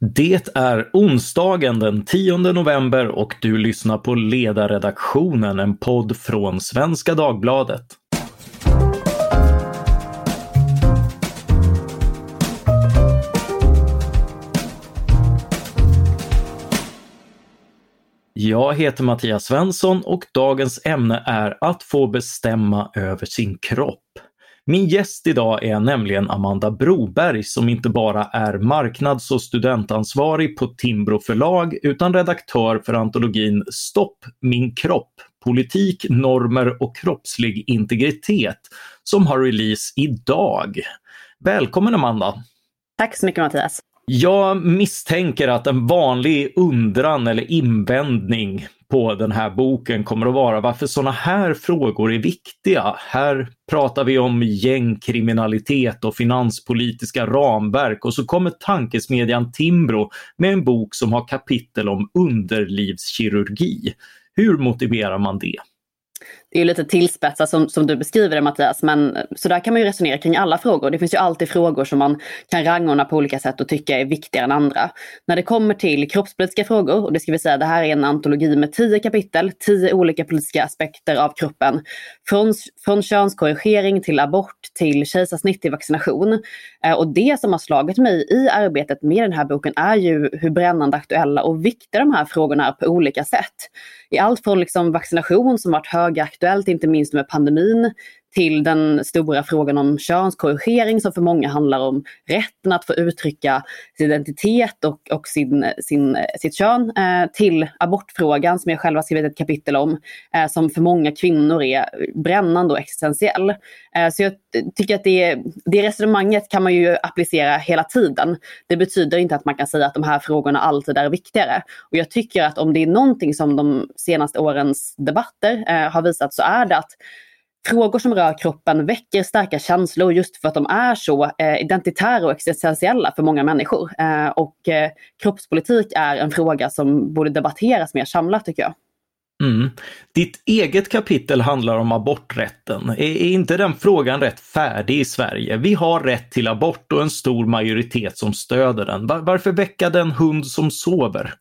Det är onsdagen den 10 november och du lyssnar på Ledarredaktionen, en podd från Svenska Dagbladet. Jag heter Mattias Svensson och dagens ämne är att få bestämma över sin kropp. Min gäst idag är nämligen Amanda Broberg som inte bara är marknads och studentansvarig på Timbro förlag utan redaktör för antologin Stopp min kropp! Politik, normer och kroppslig integritet som har release idag. Välkommen Amanda! Tack så mycket Mattias! Jag misstänker att en vanlig undran eller invändning på den här boken kommer att vara varför sådana här frågor är viktiga. Här pratar vi om gängkriminalitet och finanspolitiska ramverk och så kommer tankesmedjan Timbro med en bok som har kapitel om underlivskirurgi. Hur motiverar man det? Det är lite tillspetsat som, som du beskriver det Mattias, men så där kan man ju resonera kring alla frågor. Det finns ju alltid frågor som man kan rangordna på olika sätt och tycka är viktigare än andra. När det kommer till kroppspolitiska frågor, och det ska vi säga, det här är en antologi med tio kapitel, tio olika politiska aspekter av kroppen. Från, från könskorrigering till abort till kejsarsnitt till vaccination. Eh, och det som har slagit mig i arbetet med den här boken är ju hur brännande aktuella och viktiga de här frågorna är på olika sätt. I allt från liksom vaccination som varit högaktuellt, inte minst med pandemin, till den stora frågan om könskorrigering som för många handlar om rätten att få uttrycka sin identitet och, och sin, sin, sitt kön, eh, till abortfrågan som jag själv har skrivit ett kapitel om, eh, som för många kvinnor är brännande och existentiell. Eh, så jag tycker att det, det resonemanget kan man ju applicera hela tiden. Det betyder inte att man kan säga att de här frågorna alltid är viktigare. Och jag tycker att om det är någonting som de senaste årens debatter eh, har visat så är det att Frågor som rör kroppen väcker starka känslor just för att de är så eh, identitära och existentiella för många människor. Eh, och eh, kroppspolitik är en fråga som borde debatteras mer samlat tycker jag. Mm. Ditt eget kapitel handlar om aborträtten. Är, är inte den frågan rätt färdig i Sverige? Vi har rätt till abort och en stor majoritet som stöder den. Var, varför väcka den hund som sover?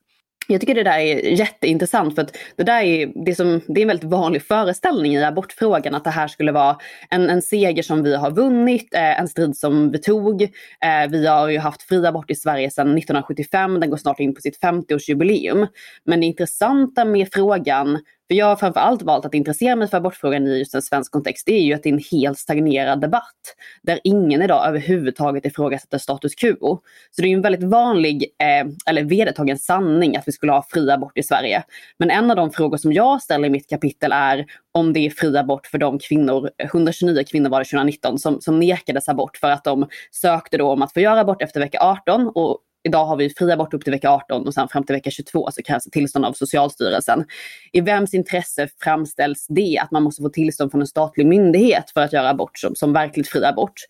Jag tycker det där är jätteintressant för att det där är, det som, det är en väldigt vanlig föreställning i abortfrågan att det här skulle vara en, en seger som vi har vunnit, eh, en strid som vi tog. Eh, vi har ju haft fri abort i Sverige sedan 1975, den går snart in på sitt 50-årsjubileum. Men det intressanta med frågan för jag har framförallt valt att intressera mig för abortfrågan i just en svensk kontext. Det är ju att det är en helt stagnerad debatt. Där ingen idag överhuvudtaget ifrågasätter status quo. Så det är ju en väldigt vanlig, eh, eller vedertagen sanning att vi skulle ha fri abort i Sverige. Men en av de frågor som jag ställer i mitt kapitel är om det är fri abort för de kvinnor, 129 kvinnor var det 2019, som, som nekades abort för att de sökte då om att få göra abort efter vecka 18 och Idag har vi fri abort upp till vecka 18 och sen fram till vecka 22 så krävs tillstånd av Socialstyrelsen. I vems intresse framställs det att man måste få tillstånd från en statlig myndighet för att göra abort som, som verkligt fri abort?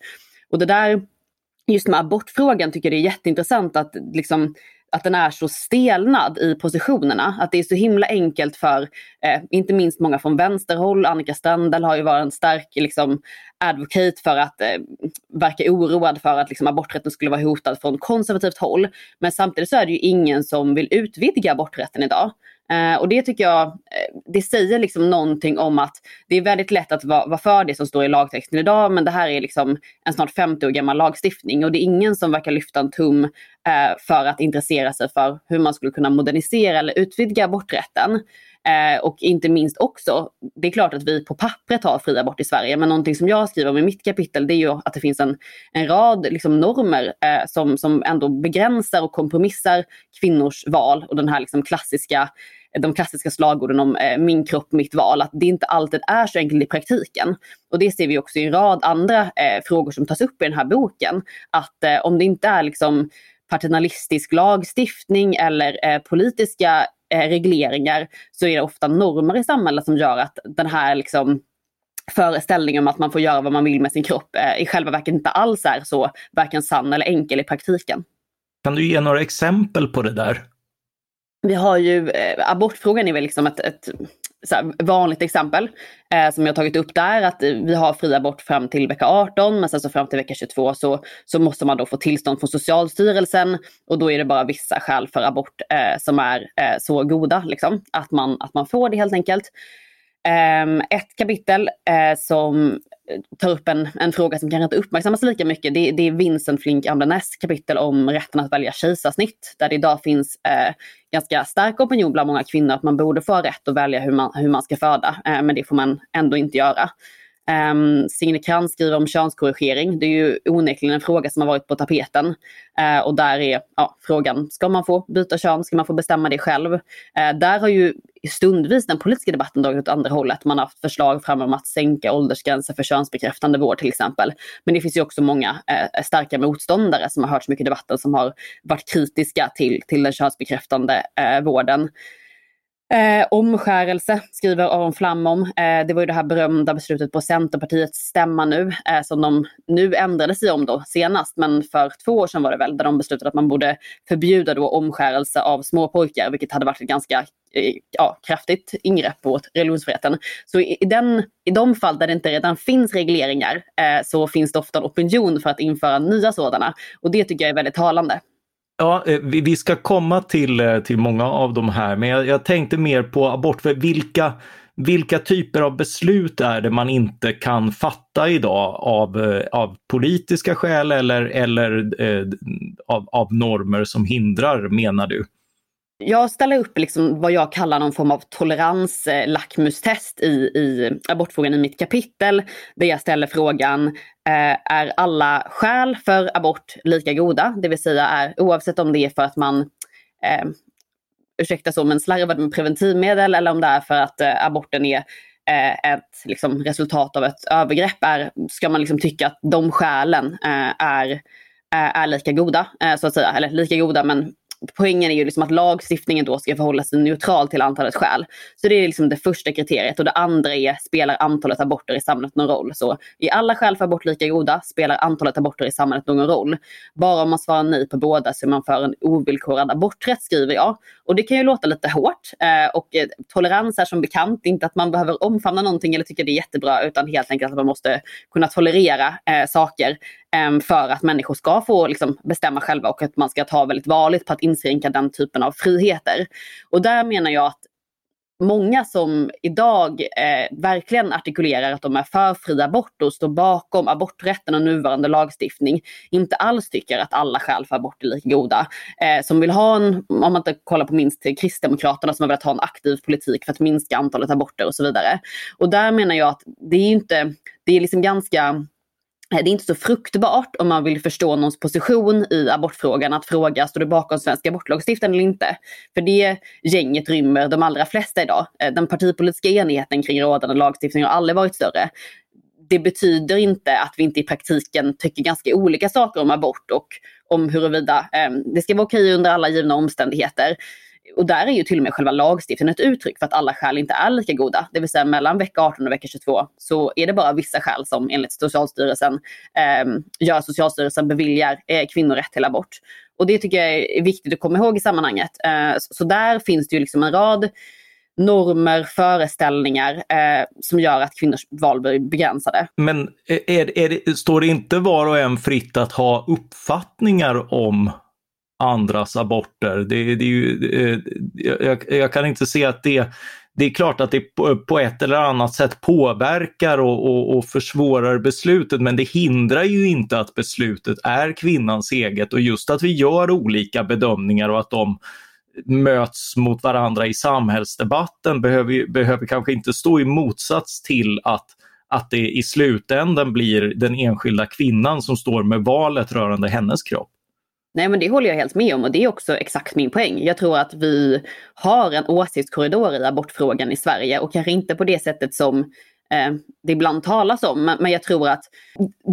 Och det där, just med abortfrågan tycker jag det är jätteintressant att liksom att den är så stelnad i positionerna. Att det är så himla enkelt för, eh, inte minst många från vänsterhåll, Annika Strandhäll har ju varit en stark liksom, advocate för att eh, verka oroad för att liksom, aborträtten skulle vara hotad från konservativt håll. Men samtidigt så är det ju ingen som vill utvidga aborträtten idag. Eh, och det tycker jag, eh, det säger liksom någonting om att det är väldigt lätt att vara, vara för det som står i lagtexten idag, men det här är liksom en snart 50 år gammal lagstiftning och det är ingen som verkar lyfta en tum Eh, för att intressera sig för hur man skulle kunna modernisera eller utvidga aborträtten. Eh, och inte minst också, det är klart att vi på pappret har fri abort i Sverige, men någonting som jag skriver om i mitt kapitel det är ju att det finns en, en rad liksom, normer eh, som, som ändå begränsar och kompromissar kvinnors val och den här liksom, klassiska de klassiska slagorden om eh, min kropp, mitt val, att det inte alltid är så enkelt i praktiken. Och det ser vi också i en rad andra eh, frågor som tas upp i den här boken. Att eh, om det inte är liksom paternalistisk lagstiftning eller eh, politiska eh, regleringar så är det ofta normer i samhället som gör att den här liksom, föreställningen om att man får göra vad man vill med sin kropp eh, i själva verket inte alls är så varken sann eller enkel i praktiken. Kan du ge några exempel på det där? Vi har ju, eh, abortfrågan är väl liksom ett, ett här, vanligt exempel eh, som jag tagit upp där, att vi har fri abort fram till vecka 18 men sen så fram till vecka 22 så, så måste man då få tillstånd från Socialstyrelsen och då är det bara vissa skäl för abort eh, som är eh, så goda liksom, att, man, att man får det helt enkelt. Ehm, ett kapitel eh, som tar upp en, en fråga som kanske inte uppmärksammas lika mycket. Det, det är Vincent Flink Amlenäs kapitel om rätten att välja kejsarsnitt. Där det idag finns eh, ganska stark opinion bland många kvinnor att man borde få rätt att välja hur man, hur man ska föda. eh, men det får man ändå inte göra. Um, Signe Krantz skriver om könskorrigering. Det är ju onekligen en fråga som har varit på tapeten. Uh, och där är ja, frågan, ska man få byta kön? Ska man få bestämma det själv? Uh, där har ju stundvis den politiska debatten dragit åt andra hållet. Man har haft förslag fram om att sänka åldersgränser för könsbekräftande vård till exempel. Men det finns ju också många uh, starka motståndare som har hört mycket i debatten som har varit kritiska till, till den könsbekräftande vården. Eh, omskärelse skriver Aron Flam om. Eh, det var ju det här berömda beslutet på Centerpartiets stämma nu eh, som de nu ändrade sig om då senast. Men för två år sedan var det väl där de beslutade att man borde förbjuda då omskärelse av småpojkar. vilket hade varit ett ganska eh, ja, kraftigt ingrepp mot religionsfriheten. Så i, den, i de fall där det inte redan finns regleringar eh, så finns det ofta en opinion för att införa nya sådana. Och det tycker jag är väldigt talande. Ja, eh, vi ska komma till, eh, till många av de här, men jag, jag tänkte mer på abort. För vilka, vilka typer av beslut är det man inte kan fatta idag av, eh, av politiska skäl eller, eller eh, av, av normer som hindrar, menar du? Jag ställer upp liksom vad jag kallar någon form av toleranslackmustest eh, i, i abortfrågan i mitt kapitel. Där jag ställer frågan, eh, är alla skäl för abort lika goda? Det vill säga är, oavsett om det är för att man eh, ursäkta så, men slarvade med preventivmedel eller om det är för att eh, aborten är eh, ett liksom, resultat av ett övergrepp. Är, ska man liksom tycka att de skälen eh, är, eh, är lika goda, eh, så att säga. Eller lika goda men poängen är ju liksom att lagstiftningen då ska förhålla sig neutral till antalet skäl. Så det är liksom det första kriteriet och det andra är, spelar antalet aborter i samhället någon roll? Så är alla skäl för abort lika goda? Spelar antalet aborter i samhället någon roll? Bara om man svarar nej på båda så är man för en ovillkorad aborträtt skriver jag. Och det kan ju låta lite hårt eh, och eh, tolerans är som bekant inte att man behöver omfamna någonting eller tycka det är jättebra utan helt enkelt att man måste kunna tolerera eh, saker Ehm, för att människor ska få liksom, bestämma själva och att man ska ta väldigt varligt på att inskränka den typen av friheter. Och där menar jag att många som idag eh, verkligen artikulerar att de är för fri abort och står bakom aborträtten och nuvarande lagstiftning inte alls tycker att alla skäl för abort är lika goda. Eh, som vill ha en, om man inte kollar på minst Kristdemokraterna som har velat ha en aktiv politik för att minska antalet aborter och så vidare. Och där menar jag att det är inte, det är liksom ganska Eh, det är inte så fruktbart om man vill förstå någons position i abortfrågan att fråga står du bakom svensk abortlagstiftning eller inte? För det gänget rymmer de allra flesta idag. Eh, den partipolitiska enigheten kring rådande lagstiftning har aldrig varit större. Det betyder inte att vi inte i praktiken tycker ganska olika saker om abort och om huruvida eh, det ska vara okej under alla givna omständigheter och där är ju till och med själva lagstiftningen ett uttryck för att alla skäl inte är lika goda. Det vill säga mellan vecka 18 och vecka 22 så är det bara vissa skäl som enligt Socialstyrelsen eh, gör att Socialstyrelsen beviljar eh, kvinnor rätt till abort. Och det tycker jag är viktigt att komma ihåg i sammanhanget. Eh, så, så där finns det ju liksom en rad normer, föreställningar eh, som gör att kvinnors val blir begränsade. Men eh, är, är det, står det inte var och en fritt att ha uppfattningar om andras aborter. Det, det är ju, eh, jag, jag, kan inte se att det det är klart att det på ett eller annat sätt påverkar och, och, och, försvårar beslutet men det hindrar ju inte att beslutet är kvinnans eget och just att vi gör olika bedömningar och att de möts mot varandra i samhällsdebatten behöver, behöver kanske inte stå i motsats till att, att det i slutändan blir den enskilda kvinnan som står med valet rörande hennes kropp. Nej men det håller jag helt med om och det är också exakt min poäng. Jag tror att vi har en åsiktskorridor i abortfrågan i Sverige och kanske inte på det sättet som eh, det ibland talas om. Men jag tror att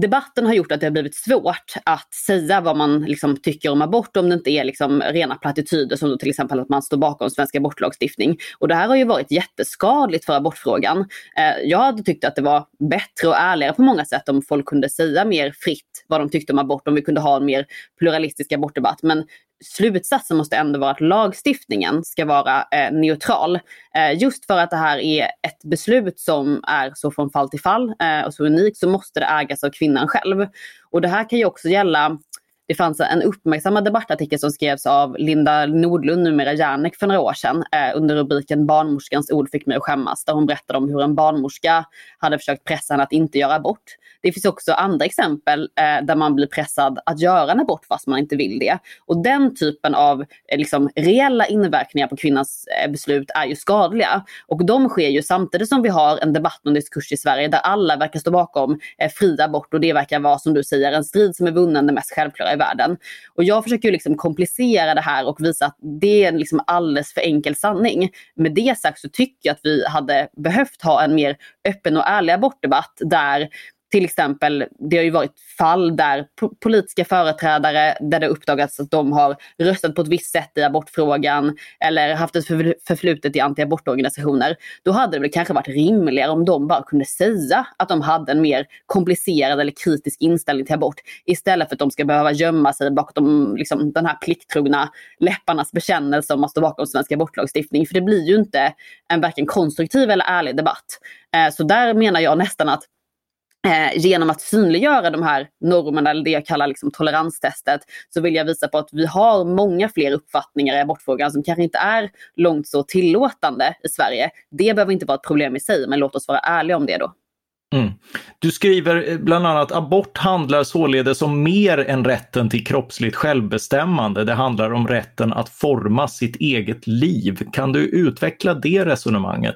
debatten har gjort att det har blivit svårt att säga vad man liksom tycker om abort om det inte är liksom rena plattityder som till exempel att man står bakom svensk abortlagstiftning. Och det här har ju varit jätteskadligt för abortfrågan. Eh, jag hade tyckt att det var bättre och ärligare på många sätt om folk kunde säga mer fritt vad de tyckte om abort, om vi kunde ha en mer pluralistisk abortdebatt. Men slutsatsen måste ändå vara att lagstiftningen ska vara eh, neutral. Eh, just för att det här är ett beslut som är så från fall till fall eh, och så unikt så måste det ägas av kvinnan själv. Och det här kan ju också gälla det fanns en uppmärksammad debattartikel som skrevs av Linda Nordlund, numera Järnek, för några år sedan eh, under rubriken Barnmorskans ord fick mig att skämmas. Där hon berättade om hur en barnmorska hade försökt pressa henne att inte göra abort. Det finns också andra exempel eh, där man blir pressad att göra en abort fast man inte vill det. Och den typen av eh, liksom, reella inverkningar på kvinnans eh, beslut är ju skadliga. Och de sker ju samtidigt som vi har en debatt och diskurs i Sverige där alla verkar stå bakom eh, fri abort och det verkar vara som du säger en strid som är vunnen det mest självklara i världen. Och jag försöker ju liksom komplicera det här och visa att det är en liksom alldeles för enkel sanning. Med det sagt så tycker jag att vi hade behövt ha en mer öppen och ärlig abortdebatt där till exempel, det har ju varit fall där politiska företrädare, där det uppdagats att de har röstat på ett visst sätt i abortfrågan eller haft ett förflutet i antiabortorganisationer. Då hade det väl kanske varit rimligare om de bara kunde säga att de hade en mer komplicerad eller kritisk inställning till abort istället för att de ska behöva gömma sig bakom liksom, den här plikttrogna läpparnas bekännelse om att stå bakom svensk abortlagstiftning. För det blir ju inte en varken konstruktiv eller ärlig debatt. Eh, så där menar jag nästan att Eh, genom att synliggöra de här normerna, eller det jag kallar liksom toleranstestet, så vill jag visa på att vi har många fler uppfattningar i abortfrågan som kanske inte är långt så tillåtande i Sverige. Det behöver inte vara ett problem i sig, men låt oss vara ärliga om det då. Mm. Du skriver eh, bland annat abort handlar således om mer än rätten till kroppsligt självbestämmande. Det handlar om rätten att forma sitt eget liv. Kan du utveckla det resonemanget?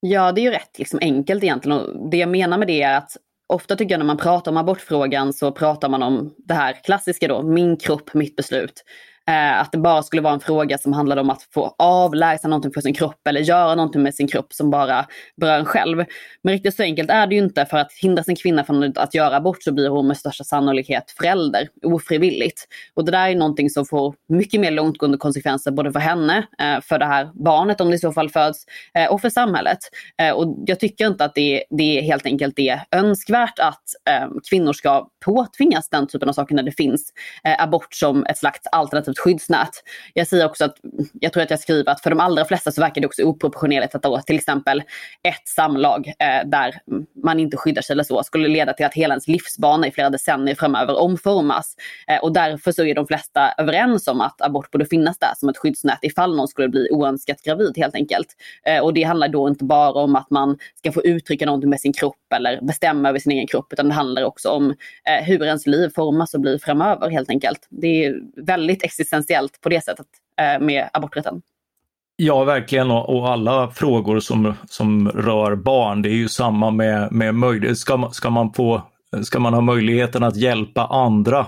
Ja, det är ju rätt liksom, enkelt egentligen. Och det jag menar med det är att ofta tycker jag när man pratar om abortfrågan så pratar man om det här klassiska då, min kropp, mitt beslut. Eh, att det bara skulle vara en fråga som handlade om att få avlägsna någonting från sin kropp eller göra någonting med sin kropp som bara berör en själv. Men riktigt så enkelt är det ju inte. För att hindra sin kvinna från att göra abort så blir hon med största sannolikhet förälder ofrivilligt. Och det där är någonting som får mycket mer långtgående konsekvenser både för henne, eh, för det här barnet om det i så fall föds eh, och för samhället. Och jag tycker inte att det, det är helt enkelt är önskvärt att kvinnor ska påtvingas den typen av saker när det finns abort som ett slags alternativt skyddsnät. Jag säger också att, jag tror att jag skriver att för de allra flesta så verkar det också oproportionerligt att då till exempel ett samlag eh, där man inte skyddar sig eller så skulle leda till att hela ens livsbana i flera decennier framöver omformas. Eh, och därför så är de flesta överens om att abort borde finnas där som ett skyddsnät ifall någon skulle bli oönskat gravid helt enkelt. Eh, och det handlar då inte bara om att man ska få uttrycka någonting med sin kropp eller bestämma över sin egen kropp utan det handlar också om eh, hur ens liv formas och blir framöver helt enkelt. Det är väldigt existentiellt på det sättet eh, med aborträtten. Ja, verkligen. Och, alla frågor som, som rör barn, det är ju samma med, med möjlighet. Ska, ska, man få, ska man ha möjligheten att hjälpa andra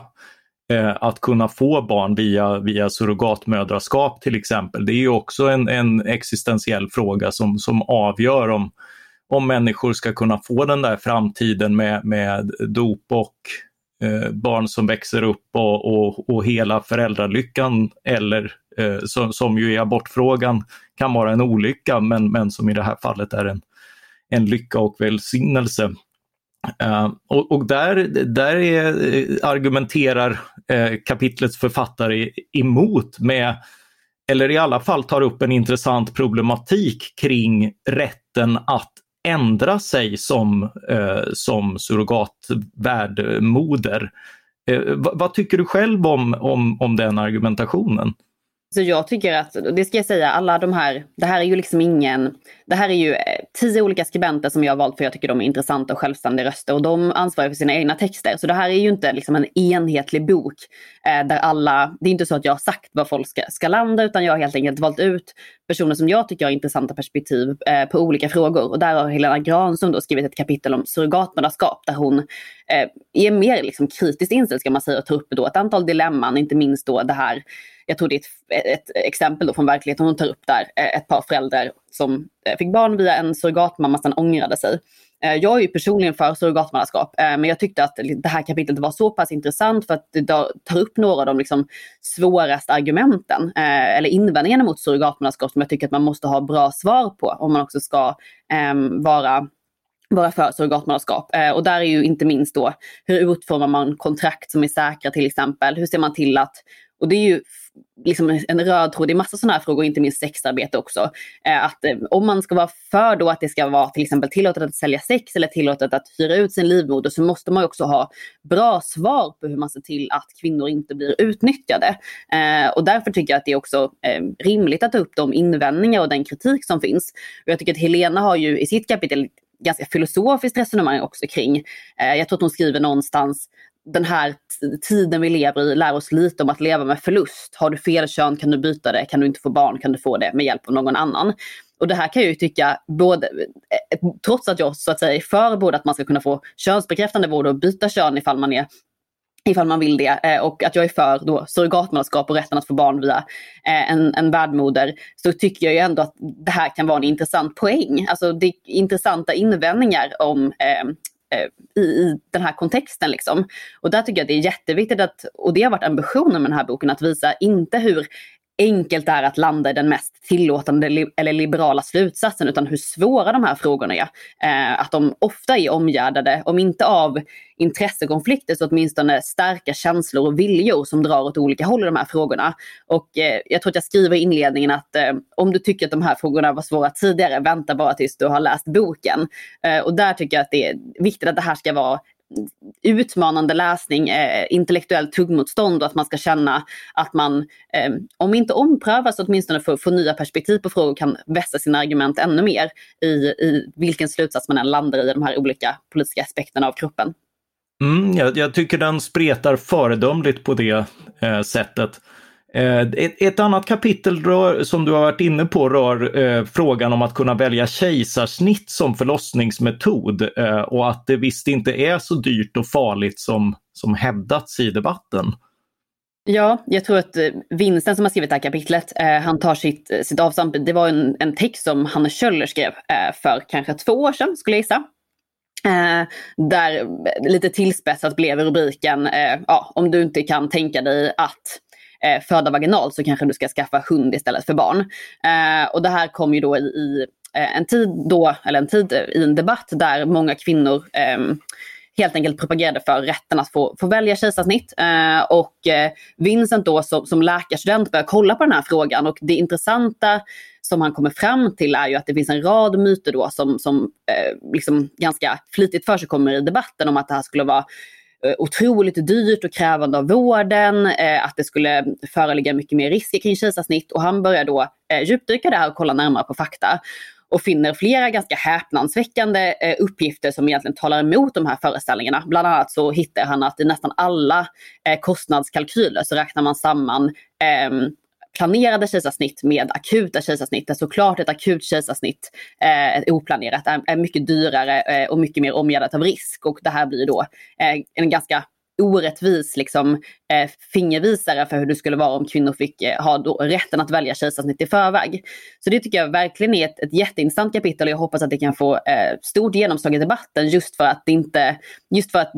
eh, att kunna få barn via, via surrogatmödraskap till exempel. Det är ju också en, en existentiell fråga som, som avgör om, om människor ska kunna få den där framtiden med, med dop och Eh, barn som växer upp och, och, och hela föräldralyckan eller eh, som, som ju i abortfrågan kan vara en olycka men, men som i det här fallet är en, en lycka och välsignelse. Eh, och, och, där, där är, eh, argumenterar eh, kapitlets författare emot med, eller i alla fall tar upp en intressant problematik kring rätten att ändra sig som, eh, som surrogatvärdmoder. Eh, eh, vad tycker du själv om, om, om den argumentationen? Så jag tycker att, det ska jag säga, alla de här, det här är ju liksom ingen, det här är ju eh, tio olika skribenter som jag har valt för jag tycker de är intressanta och självständiga röster och de ansvarar för sina egna texter. Så det här är ju inte liksom en enhetlig bok eh, där alla, det är inte så att jag har sagt var folk ska, ska landa utan jag har helt enkelt valt ut personer som jag tycker har intressanta perspektiv eh, på olika frågor. Och där har Helena Granström då skrivit ett kapitel om surrogatmödraskap där hon eh, är mer liksom kritiskt inställd ska man säga och tar upp då ett antal dilemman, inte minst då det här jag tror det är ett, eh, ett exempel då från verkligheten hon tar upp där. Eh, ett par föräldrar som eh, fick barn via en surrogatmamma sen ångrade sig. Jag är ju personligen för surrogatmannaskap, men jag tyckte att det här kapitlet var så pass intressant för att det tar upp några av de liksom svåraste argumenten eller invändningarna mot surrogatmannaskap som jag tycker att man måste ha bra svar på om man också ska ehm, vara vara för surrogatmannaskap. Eh, och där är ju inte minst då hur utformar man kontrakt som är säkra till exempel? Hur ser man till att och det är ju liksom en röd tråd i massa sådana här frågor, inte minst sexarbete också. Eh, att eh, om man ska vara för då att det ska vara till exempel tillåtet att sälja sex eller tillåtet att hyra ut sin livmoder så måste man också ha bra svar på hur man ser till att kvinnor inte blir utnyttjade. Eh, och därför tycker jag att det är också rimligt att ta upp de invändningar och den kritik som finns. Och jag tycker att Helena har ju i sitt kapitel ganska filosofiskt resonemang också kring, jag tror att hon skriver någonstans den här tiden vi lever i lär oss lite om att leva med förlust. Har du fel kön kan du byta det, kan du inte få barn kan du få det med hjälp av någon annan. Och det här kan jag ju tycka, både, eh, trots att jag så att säga är för både att man ska kunna få könsbekräftande vård och byta kön ifall man är ifall man vill det eh, och att jag är för då surrogatmoderskap och rätten att få barn via eh, en, en värdmoder så tycker jag ju ändå att det här kan vara en intressant poäng. Alltså det är intressanta invändningar om Eh, Eh, i, i den här kontexten. Liksom. Och där tycker jag det är jätteviktigt att, och det har varit ambitionen med den här boken, att visa inte hur enkelt det är att landa i den mest tillåtande li eller liberala slutsatsen utan hur svåra de här frågorna är. Eh, att de ofta är omgärdade, om inte av intressekonflikter så åtminstone starka känslor och viljor som drar åt olika håll i de här frågorna. Och eh, jag tror att jag skriver i inledningen att eh, om du tycker att de här frågorna var svåra tidigare, vänta bara tills du har läst boken. Eh, och där tycker jag att det är viktigt att det här ska vara utmanande läsning, eh, intellektuellt tuggmotstånd och att man ska känna att man, eh, om inte omprövas, åtminstone får, får nya perspektiv på frågor och kan vässa sina argument ännu mer i, i vilken slutsats man än landar i de här olika politiska aspekterna av kroppen. Mm, jag, jag tycker den spretar föredömligt på det eh, sättet. Eh, ett, ett, annat kapitel rör, som du har varit inne på rör eh, frågan om att kunna välja kejsarsnitt som förlossningsmetod eh, och att det visst inte är så dyrt och farligt som, som hävdats i debatten. Ja, jag tror att eh, Vincent som har skrivit det här kapitlet, eh, han tar sitt, eh, sitt avstamp, det var en, en text som Hanne Kjöller skrev eh, för kanske två år sedan skulle jag gissa. Eh, där lite tillspetsat blev rubriken, eh, ja, om du inte kan tänka dig att eh, föda vaginalt så kanske du ska skaffa hund istället för barn. Eh, och det här kom ju då i, i eh, en tid då, eller en tid i en debatt där många kvinnor ehm, helt enkelt propagerade för rätten att få, få välja kejsarsnitt. Eh, och eh, Vincent då som, som läkarstudent började kolla på den här frågan och det intressanta som han kommer fram till är ju att det finns en rad myter då som, som eh, liksom ganska flitigt för sig kommer i debatten om att det här skulle vara Eh, otroligt dyrt och krävande av vården, eh, att det skulle föreligga mycket mer risker kring kejsarsnitt och han börjar då eh, djupdyka där och kolla närmare på fakta och finner flera ganska häpnadsväckande eh, uppgifter som egentligen talar emot de här föreställningarna. Bland annat så hittar han att i nästan alla eh, kostnadskalkyler så räknar man samman ehm, planerade kejsarsnitt med akuta kejsarsnitt. Där såklart ett akut kejsarsnitt, eh, ett oplanerat, är, är mycket dyrare eh, och mycket mer omgärdat av risk. Och det här blir då eh, en ganska orättvis liksom, eh, fingervisare för hur det skulle vara om kvinnor fick eh, ha då rätten att välja kejsarsnitt i förväg. Så det tycker jag verkligen är ett, ett jätteintressant kapitel och jag hoppas att det kan få eh, stort genomslag i debatten just för att det inte, just för att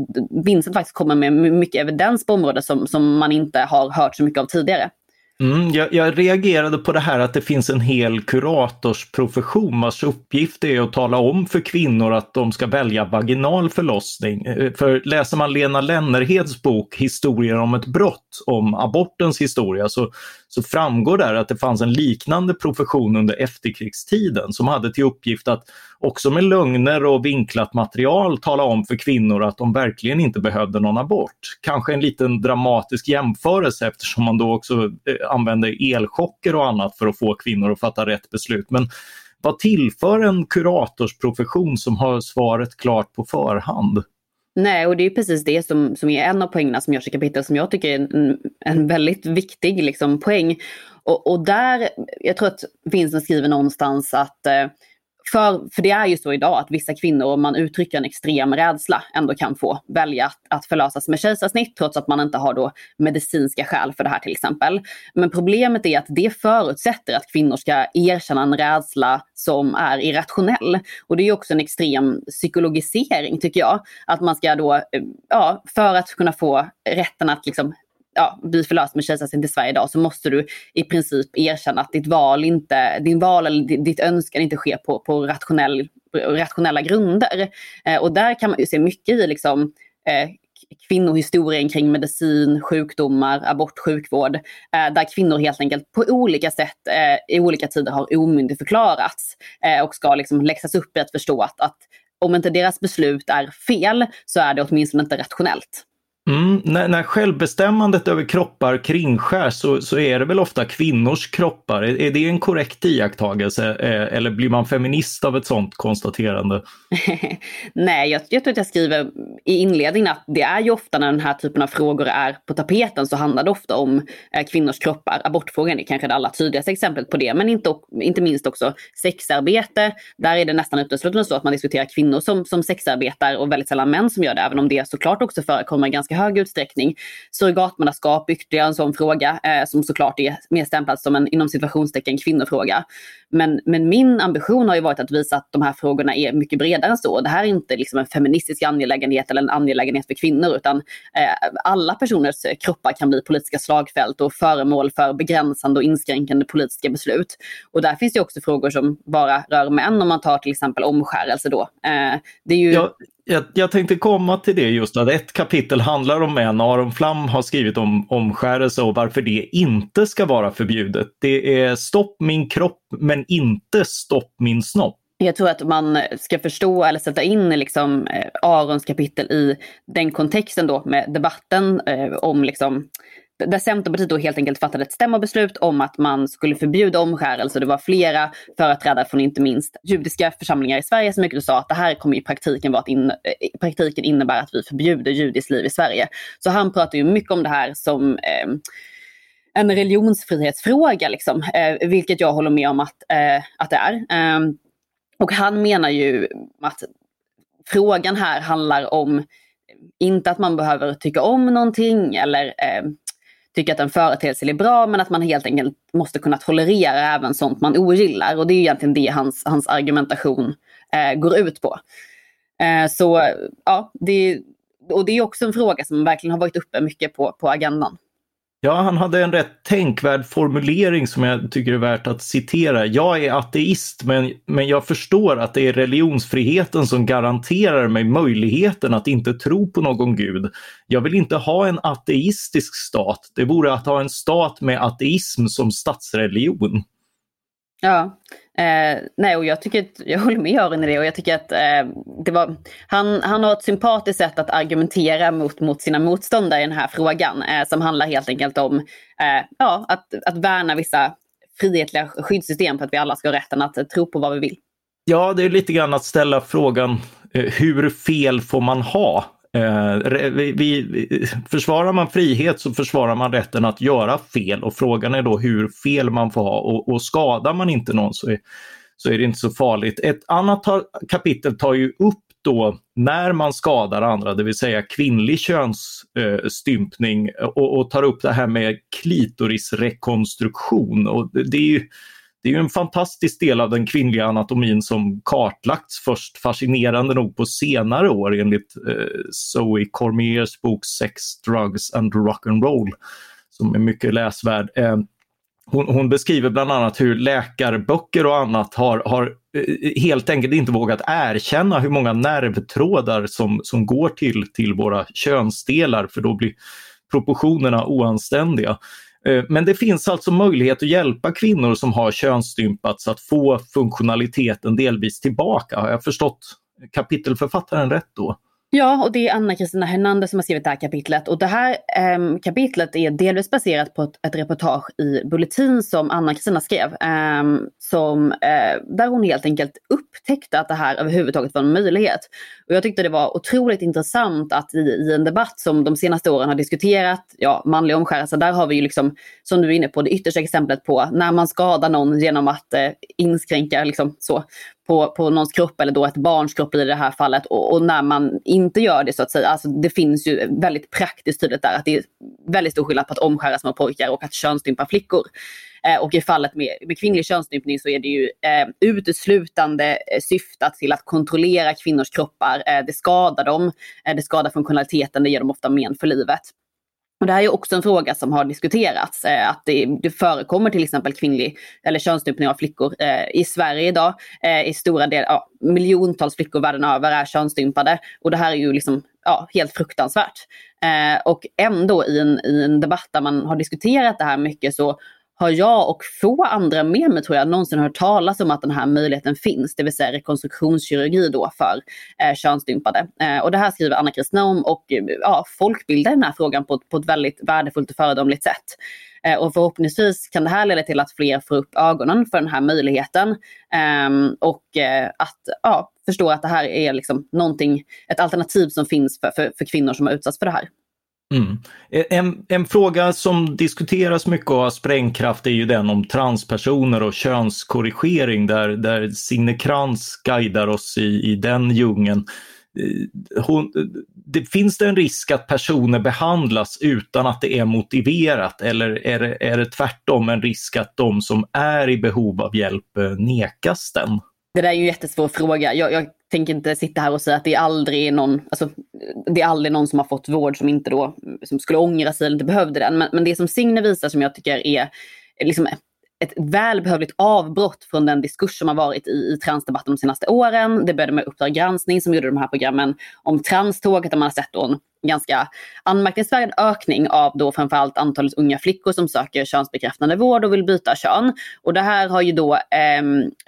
Vincent faktiskt kommer med mycket evidens på området som, som man inte har hört så mycket av tidigare. Mm, jag, jag, reagerade på det här att det finns en hel kuratorsprofession vars uppgift är att tala om för kvinnor att de ska välja vaginal förlossning. Eh, för läser man Lena Lennerheds bok Historier om ett brott, om abortens historia, så, så framgår där att det fanns en liknande profession under efterkrigstiden som hade till uppgift att också med lögner och vinklat material tala om för kvinnor att de verkligen inte behövde någon abort. Kanske en liten dramatisk jämförelse eftersom man då också eh, använde elchocker och annat för att få kvinnor att fatta rätt beslut. Men vad tillför en kuratorsprofession som har svaret klart på förhand? Nej, och det är precis det som, som är en av poängerna som görs i kapitlet som jag tycker är en, en väldigt viktig liksom, poäng. Och, och där, jag tror att Vincent skriver någonstans att eh, för, för det är ju så idag att vissa kvinnor, om man uttrycker en extrem rädsla, ändå kan få välja att, att förlösas med kejsarsnitt trots att man inte har då medicinska skäl för det här till exempel. Men problemet är att det förutsätter att kvinnor ska erkänna en rädsla som är irrationell. Och det är också en extrem psykologisering tycker jag. Att man ska då, eh, ja, för att kunna få rätten att liksom ja, bli förlöst med kejsarsnitt i Sverige idag så måste du i princip erkänna att ditt val inte, din val eller ditt önskan inte sker på, på rationell, rationella grunder. Eh, och där kan man ju se mycket i liksom, eh, kvinnohistorien kring medicin, sjukdomar, abort, sjukvård. Eh, där kvinnor helt enkelt på olika sätt eh, i olika tider har omyndigförklarats eh, och ska liksom läxas upp i att förstå att, att om inte deras beslut är fel så är det åtminstone inte rationellt. Mm, när, när självbestämmandet över kroppar kringskärs så, så är det väl ofta kvinnors kroppar. Är, är det en korrekt iakttagelse eh, eller blir man feminist av ett sådant konstaterande? Nej, jag, jag tror att jag skriver i inledningen att det är ju ofta när den här typen av frågor är på tapeten så handlar det ofta om eh, kvinnors kroppar. Abortfrågan är kanske det allra tydligaste exemplet på det, men inte, inte minst också sexarbete. Där är det nästan uteslutande så att man diskuterar kvinnor som, som sexarbetar och väldigt sällan män som gör det, även om det såklart också förekommer ganska i hög utsträckning. Surrogatmannaskap, ytterligare en sån fråga eh, som såklart är mer stämplad som en inom situationstecken kvinnofråga. Men, men min ambition har ju varit att visa att de här frågorna är mycket bredare än så. Det här är inte liksom en feministisk angelägenhet eller en angelägenhet för kvinnor utan eh, alla personers kroppar kan bli politiska slagfält och föremål för begränsande och inskränkande politiska beslut. Och där finns det också frågor som bara rör män om man tar till exempel omskärelse då. Eh, det är ju... Ja, jag, jag, tänkte komma till det just att ett kapitel handlar om män. Aron Flam har skrivit om omskärelse och varför det inte ska vara förbjudet. Det är stopp min kropp men inte stopp min snopp. Jag tror att man ska förstå eller sätta in liksom, eh, Arons kapitel i den kontexten då med debatten eh, om liksom, där Centerpartiet då helt enkelt fattade ett stämmobeslut om att man skulle förbjuda omskärelse. Alltså det var flera företrädare från inte minst judiska församlingar i Sverige som mycket sa att det här kommer i praktiken, vara att in, eh, i praktiken innebära att vi förbjuder judiskt liv i Sverige. Så han pratar ju mycket om det här som eh, en religionsfrihetsfråga, liksom, eh, vilket jag håller med om att, eh, att det är. Eh, och han menar ju att frågan här handlar om inte att man behöver tycka om någonting eller eh, tycka att en företeelse är bra men att man helt enkelt måste kunna tolerera även sånt man ogillar. Och det är egentligen det hans, hans argumentation eh, går ut på. Eh, så ja, det, och det är också en fråga som verkligen har varit uppe mycket på, på agendan. Ja, han hade en rätt tänkvärd formulering som jag tycker är värt att citera. Jag är ateist, men, men jag förstår att det är religionsfriheten som garanterar mig möjligheten att inte tro på någon gud. Jag vill inte ha en ateistisk stat. Det vore att ha en stat med ateism som statsreligion. Ja, Eh, nej, och jag, tycker att, jag håller med Aron i det och jag tycker att eh, det var, han, han har ett sympatiskt sätt att argumentera mot, mot sina motståndare i den här frågan eh, som handlar helt enkelt om eh, ja, att, att värna vissa frihetliga skyddssystem för att vi alla ska ha rätten att eh, tro på vad vi vill. Ja, det är lite grann att ställa frågan eh, hur fel får man ha? Eh, vi, vi, försvarar man frihet så försvarar man rätten att göra fel och frågan är då hur fel man får ha och, och skadar man inte någon så är, så är det inte så farligt. Ett annat tar, kapitel tar ju upp då när man skadar andra, det vill säga kvinnlig könsstympning eh, och, och, tar upp det här med klitorisrekonstruktion. Och det är ju det är ju en fantastisk del av den kvinnliga anatomin som kartlagts först fascinerande nog på senare år enligt eh, Zoe Cormiers bok Sex, Drugs and Rock'n'Roll som är mycket läsvärd. Eh, hon, hon, beskriver bland annat hur läkarböcker och annat har, har eh, helt enkelt inte vågat erkänna hur många nervtrådar som, som går till, till våra könsdelar för då blir proportionerna oanständiga. Eh, men det finns alltså möjlighet att hjälpa kvinnor som har könsstympats att få funktionaliteten delvis tillbaka. Har jag förstått kapitelförfattaren rätt då? Ja, och det är Anna-Kristina Hernander som har skrivit det här kapitlet. Och det här eh, kapitlet är delvis baserat på ett, ett reportage i Bulletin som Anna-Kristina skrev. Eh, som, eh, där hon helt enkelt upptäckte att det här överhuvudtaget var en möjlighet. Och jag tyckte det var otroligt intressant att i, i en debatt som de senaste åren har diskuterat, ja, manlig omskärelse, där har vi ju liksom, som du är inne på, det yttersta exemplet på när man skadar någon genom att eh, inskränka liksom, så, på, på någons kropp eller då ett barns kropp i det här fallet och, och, när man inte gör det så att säga. Alltså det finns ju väldigt praktiskt tydligt där att det är väldigt stor skillnad på att omskära små pojkar och att könsstympa flickor. Eh, och i fallet med, med kvinnlig könsstympning så är det ju eh, uteslutande eh, syftat till att kontrollera kvinnors kroppar. Eh, det skadar dem, eh, det skadar funktionaliteten, det ger dem ofta men för livet. Och det här är också en fråga som har diskuterats, eh, att det, det, förekommer till exempel kvinnlig eller könsstympning av flickor eh, i Sverige idag. Eh, I stora delar, ja, miljontals flickor världen över är könsstympade och det här är ju liksom ja, helt fruktansvärt. Eh, och ändå i en, i en debatt där man har diskuterat det här mycket så har jag och få andra med mig tror jag någonsin hört talas om att den här möjligheten finns, det vill säga rekonstruktionskirurgi då för eh, könsstympade. Eh, och det här skriver Anna Kristina om och eh, ja, folkbildar den här frågan på, på ett väldigt värdefullt och föredömligt sätt. Eh, och förhoppningsvis kan det här leda till att fler får upp ögonen för den här möjligheten eh, och eh, att ja, förstå att det här är liksom någonting, ett alternativ som finns för, för, för kvinnor som har utsatts för det här. Mm. Eh, en, en, fråga som diskuteras mycket och har sprängkraft är ju den om transpersoner och könskorrigering där, där Signe Krantz guidar oss i, i den djungeln. Eh, hon, det, finns det en risk att personer behandlas utan att det är motiverat eller är det, är det tvärtom en risk att de som är i behov av hjälp eh, nekas den? Det där är ju en jättesvår fråga. Jag, jag tänker inte sitta här och säga att det är aldrig någon, alltså, det är aldrig någon som har fått vård som inte då som skulle ångra sig eller inte behövde den. Men, men det som Signe visar som jag tycker är liksom ett välbehövligt avbrott från den diskurs som har varit i, i transdebatten de senaste åren. Det började med Uppdrag granskning som gjorde de här programmen om tranståget där man har sett då en ganska anmärkningsvärd ökning av då framförallt antalet unga flickor som söker könsbekräftande vård och vill byta kön. Och det här har ju då, eh,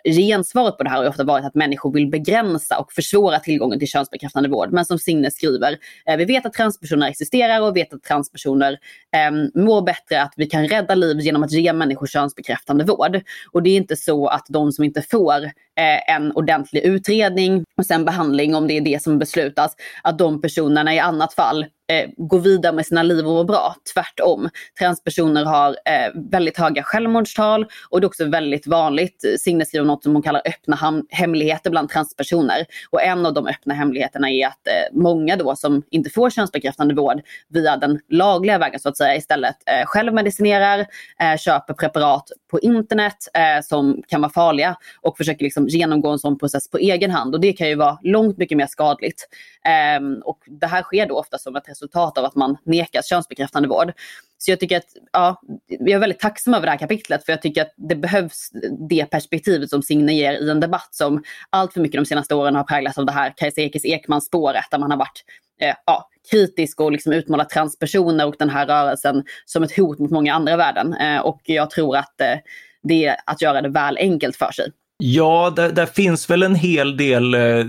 gensvaret på det här har ofta varit att människor vill begränsa och försvåra tillgången till könsbekräftande vård. Men som Signe skriver, eh, vi vet att transpersoner existerar och vet att transpersoner eh, mår bättre, att vi kan rädda liv genom att ge människor könsbekräftande vård. Och det är inte så att de som inte får eh, en ordentlig utredning och sen behandling, om det är det som beslutas, att de personerna i annat fall fall eh, gå vidare med sina liv och må bra. Tvärtom. Transpersoner har eh, väldigt höga självmordstal och det är också väldigt vanligt. Eh, Signe skriver något som hon kallar öppna hemligheter bland transpersoner. Och en av de öppna hemligheterna är att eh, många då som inte får könsbekräftande vård via den lagliga vägen så att säga istället eh, självmedicinerar, eh, köper preparat på internet eh, som kan vara farliga och försöker liksom genomgå en sån process på egen hand. Och det kan ju vara långt mycket mer skadligt. Ehm, och det här sker då ofta som ett resultat av att man nekas könsbekräftande vård. Så jag tycker att, ja, jag är väldigt tacksam över det här kapitlet för jag tycker att det behövs det perspektivet som Signe ger i en debatt som allt för mycket de senaste åren har präglats av det här Kajsa Ekis Ekman-spåret där man har varit eh, ja, kritisk och liksom utmålat transpersoner och den här rörelsen som ett hot mot många andra värden. Eh, och jag tror att eh, det är att göra det väl enkelt för sig. Ja, där, där, finns väl en hel del eh,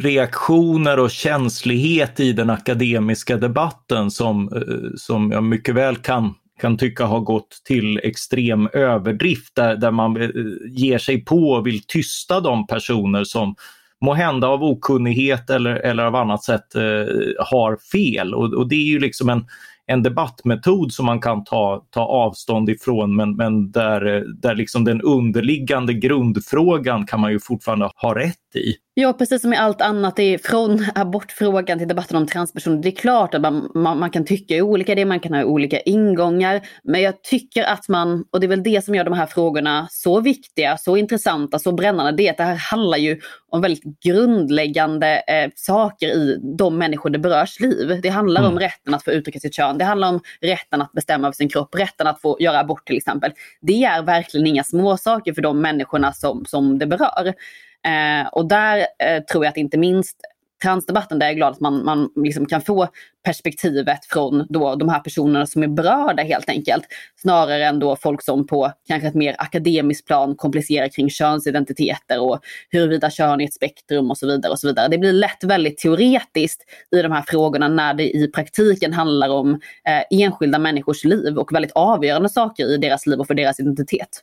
reaktioner och känslighet i den akademiska debatten som, eh, som jag mycket väl kan, kan tycka har gått till extrem överdrift där, där man eh, ger sig på och vill tysta de personer som må hända av okunnighet eller, eller av annat sätt eh, har fel. Och, och, det är ju liksom en, en debattmetod som man kan ta, ta avstånd ifrån men, men där, där liksom den underliggande grundfrågan kan man ju fortfarande ha rätt i. Ja, precis som i allt annat, det är från abortfrågan till debatten om transpersoner. Det är klart att man, man, man kan tycka olika det, man kan ha olika ingångar. Men jag tycker att man, och det är väl det som gör de här frågorna så viktiga, så intressanta, så brännande, det är att det här handlar ju om väldigt grundläggande eh, saker i de människor det berörs liv. Det handlar mm. om rätten att få uttrycka sitt kön, det handlar om rätten att bestämma över sin kropp, rätten att få göra abort till exempel. Det är verkligen inga småsaker för de människorna som, som det berör. Eh, och där eh, tror jag att inte minst transdebatten, där jag är glad att man, man liksom kan få perspektivet från då de här personerna som är berörda helt enkelt. Snarare än då folk som på kanske ett mer akademiskt plan komplicerar kring könsidentiteter och huruvida kön är ett spektrum och så vidare. och så vidare. Det blir lätt väldigt teoretiskt i de här frågorna när det i praktiken handlar om eh, enskilda människors liv och väldigt avgörande saker i deras liv och för deras identitet.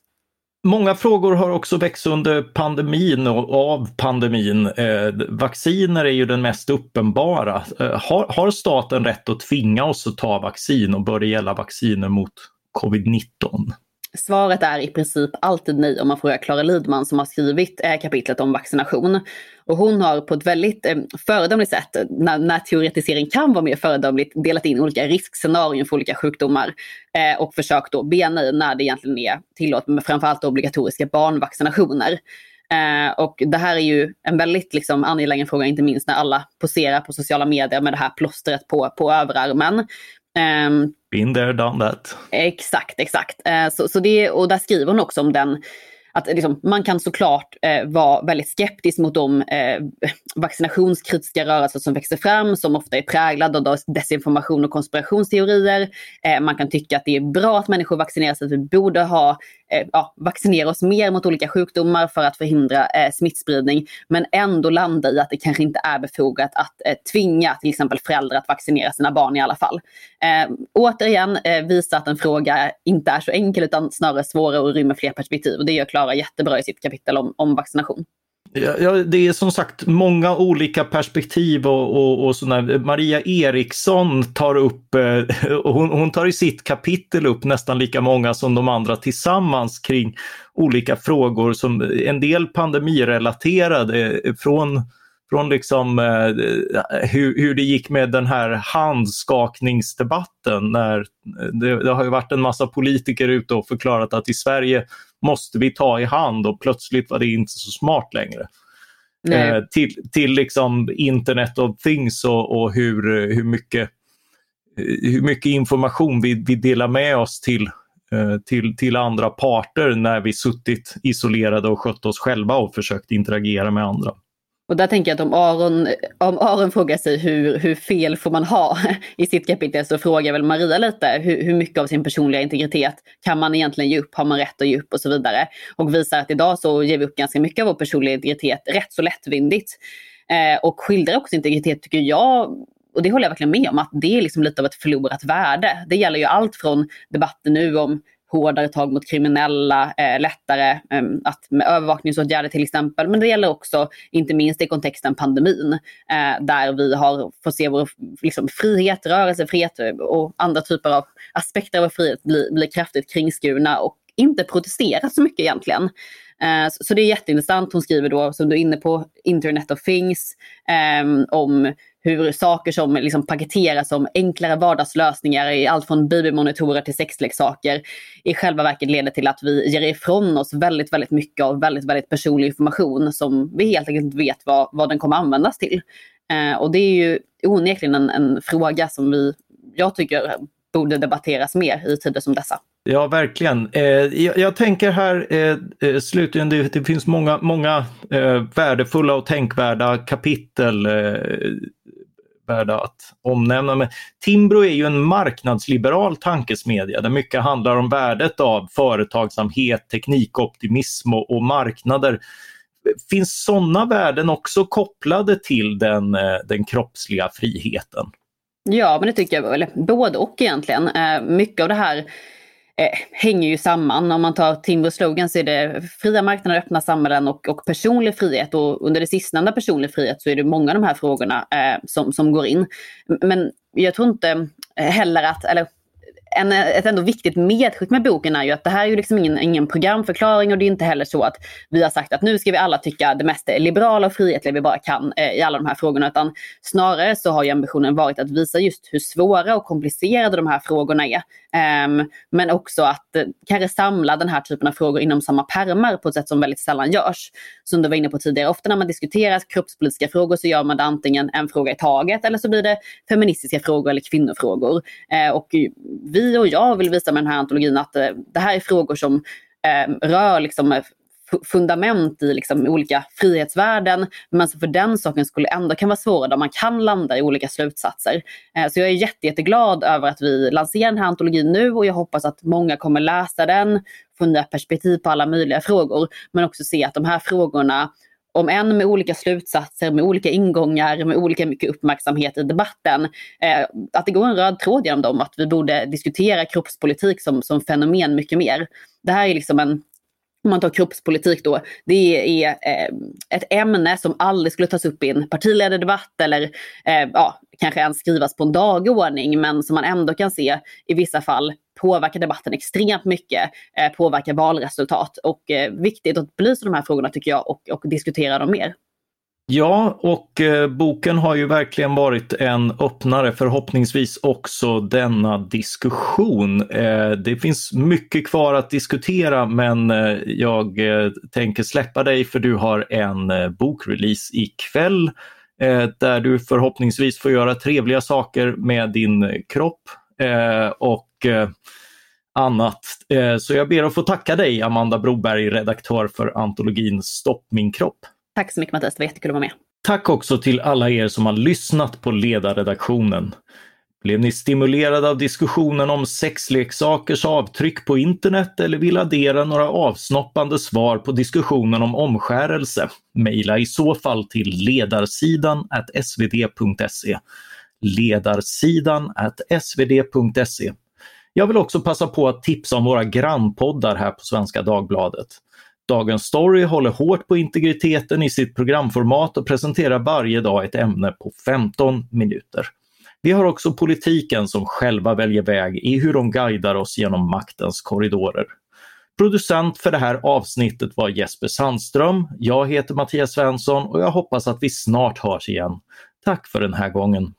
Många frågor har också växt under pandemin och av pandemin. Eh, vacciner är ju den mest uppenbara. Eh, har, har, staten rätt att tvinga oss att ta vaccin och bör det gälla vacciner mot covid-19? Svaret är i princip alltid nej om man frågar Klara Lidman som har skrivit eh, kapitlet om vaccination. Och hon har på ett väldigt eh, föredömligt sätt, när, när teoretisering kan vara mer föredömligt, delat in olika riskscenarion för olika sjukdomar eh, och försökt då bena i när det egentligen är tillåtet med framförallt obligatoriska barnvaccinationer. Eh, och det här är ju en väldigt liksom, angelägen fråga, inte minst när alla poserar på sociala medier med det här plåstret på, på överarmen. Ehm, Been there, done that. Exakt, exakt. Eh, så, så det, och där skriver hon också om den att eh, liksom, man kan såklart eh, vara väldigt skeptisk mot de eh, vaccinationskritiska rörelser som växer fram, som ofta är präglade av desinformation och konspirationsteorier. Eh, man kan tycka att det är bra att människor vaccinerar sig, att vi borde ha, eh, ja, vaccinera oss mer mot olika sjukdomar för att förhindra eh, smittspridning, men ändå landa i att det kanske inte är befogat att eh, tvinga till exempel föräldrar att vaccinera sina barn i alla fall. Eh, återigen eh, visa att en fråga inte är så enkel utan snarare svårare och rymmer fler perspektiv och det gör Klara jättebra i sitt kapitel om, om vaccination. Ja, det är som sagt många olika perspektiv och, och, och sådär. Maria Eriksson tar upp, eh, hon, hon, tar i sitt kapitel upp nästan lika många som de andra tillsammans kring olika frågor som en del pandemirelaterade eh, från från liksom eh, hur, hur det gick med den här handskakningsdebatten när det, det har ju varit en massa politiker ute och förklarat att i Sverige måste vi ta i hand och plötsligt var det inte så smart längre. Eh, till, till liksom Internet of Things och, och hur, hur, mycket, hur mycket information vi, vi delar med oss till, eh, till, till andra parter när vi suttit isolerade och skött oss själva och försökt interagera med andra. Och där tänker jag att om Aron, om Aron frågar sig hur, hur fel får man ha i sitt kapitel så frågar väl Maria lite hur, hur mycket av sin personliga integritet kan man egentligen ge upp, har man rätt att ge upp och så vidare. Och visar att idag så ger vi upp ganska mycket av vår personliga integritet rätt så lättvindigt. Eh, och skildrar också integritet tycker jag och det håller jag verkligen med om, att det är liksom lite av ett förlorat värde. Det gäller ju allt från debatten nu om hårdare tag mot kriminella, eh, lättare eh, att med övervakningsåtgärder till exempel. Men det gäller också, inte minst i kontexten pandemin, eh, där vi har fått se vår liksom, frihet, rörelsefrihet och andra typer av aspekter av vår frihet bli, bli kraftigt kringskurna och inte protestera så mycket egentligen. Eh, så det är jätteintressant. Hon skriver då, som du är inne på, Internet of Things, eh, om hur saker som liksom paketeras som enklare vardagslösningar i allt från babymonitorer till sexleksaker i själva verket leder till att vi ger ifrån oss väldigt, väldigt mycket av väldigt, väldigt personlig information som vi helt enkelt inte vet vad, vad den kommer användas till. Eh, och det är ju onekligen en, en fråga som vi, jag tycker borde debatteras mer i tider som dessa. Ja, verkligen. Eh, jag, jag, tänker här eh, eh, slutligen, det, det, finns många, många eh, värdefulla och tänkvärda kapitel eh, värda att omnämna. Men Timbro är ju en marknadsliberal tankesmedja där mycket handlar om värdet av företagsamhet, teknikoptimism och, och marknader. Finns sådana värden också kopplade till den, eh, den kroppsliga friheten? Ja, men det tycker jag, eller både och egentligen. Eh, mycket av det här eh, hänger ju samman. Om man tar Timbros slogan så är det fria marknader, öppna samhällen och, och personlig frihet. Och under det sistnämnda personlig frihet så är det många av de här frågorna eh, som, som går in. Men jag tror inte heller att, eller en, ett ändå viktigt medskick med boken är ju att det här är ju liksom ingen, ingen programförklaring och det är inte heller så att vi har sagt att nu ska vi alla tycka det mest liberala och frihetliga vi bara kan eh, i alla de här frågorna. Utan snarare så har ju ambitionen varit att visa just hur svåra och komplicerade de här frågorna är. Um, men också att eh, kanske samla den här typen av frågor inom samma pärmar på ett sätt som väldigt sällan görs. Som du var inne på tidigare, ofta när man diskuterar kroppspolitiska frågor så gör man det antingen en fråga i taget eller så blir det feministiska frågor eller kvinnofrågor. Uh, och vi och jag vill visa med den här antologin att uh, det här är frågor som ehm, rör liksom eh, fundament i liksom olika frihetsvärden, men som för den saken skulle ändå kan vara svåra där man kan landa i olika slutsatser. Eh, så jag är jätte, jätteglad över att vi lanserar den här antologin nu och jag hoppas att många kommer läsa den, få nya perspektiv på alla möjliga frågor, men också se att de här frågorna om än med olika slutsatser, med olika ingångar, med olika mycket uppmärksamhet i debatten. Eh, att det går en röd tråd genom dem, att vi borde diskutera kroppspolitik som, som fenomen mycket mer. Det här är liksom en om man tar kroppspolitik då, det är eh, ett ämne som aldrig skulle tas upp i en partiledardebatt eller eh, ja, kanske ens skrivas på en dagordning men som man ändå kan se i vissa fall påverkar debatten extremt mycket, eh, påverkar valresultat och eh, viktigt att belysa de här frågorna tycker jag och, och diskutera dem mer. Ja, och eh, boken har ju verkligen varit en öppnare, förhoppningsvis också denna diskussion. Eh, det finns mycket kvar att diskutera men eh, jag eh, tänker släppa dig för du har en eh, bokrelease ikväll eh, där du förhoppningsvis får göra trevliga saker med din kropp. och annat. Så jag ber att få tacka dig Amanda Broberg, redaktör för antologin Stopp min kropp. Tack så mycket Mattias, det var jättekul att vara med. Tack också till alla er som har lyssnat på ledarredaktionen. Blev ni stimulerade av diskussionen om sexleksakers avtryck på internet eller vill addera några avsnoppande svar på diskussionen om omskärelse? Mejla i så fall till ledarsidan svd.se. Ledarsidan svd.se. Jag vill också passa på att tipsa om våra grannpoddar här på Svenska Dagbladet. Dagens Story håller hårt på integriteten i sitt programformat och presenterar varje dag ett ämne på 15 minuter. Vi har också politiken som själva väljer väg i hur de guidar oss genom maktens korridorer. Producent för det här avsnittet var Jesper Sandström. Jag heter Mattias Svensson och jag hoppas att vi snart hörs igen. Tack för den här gången.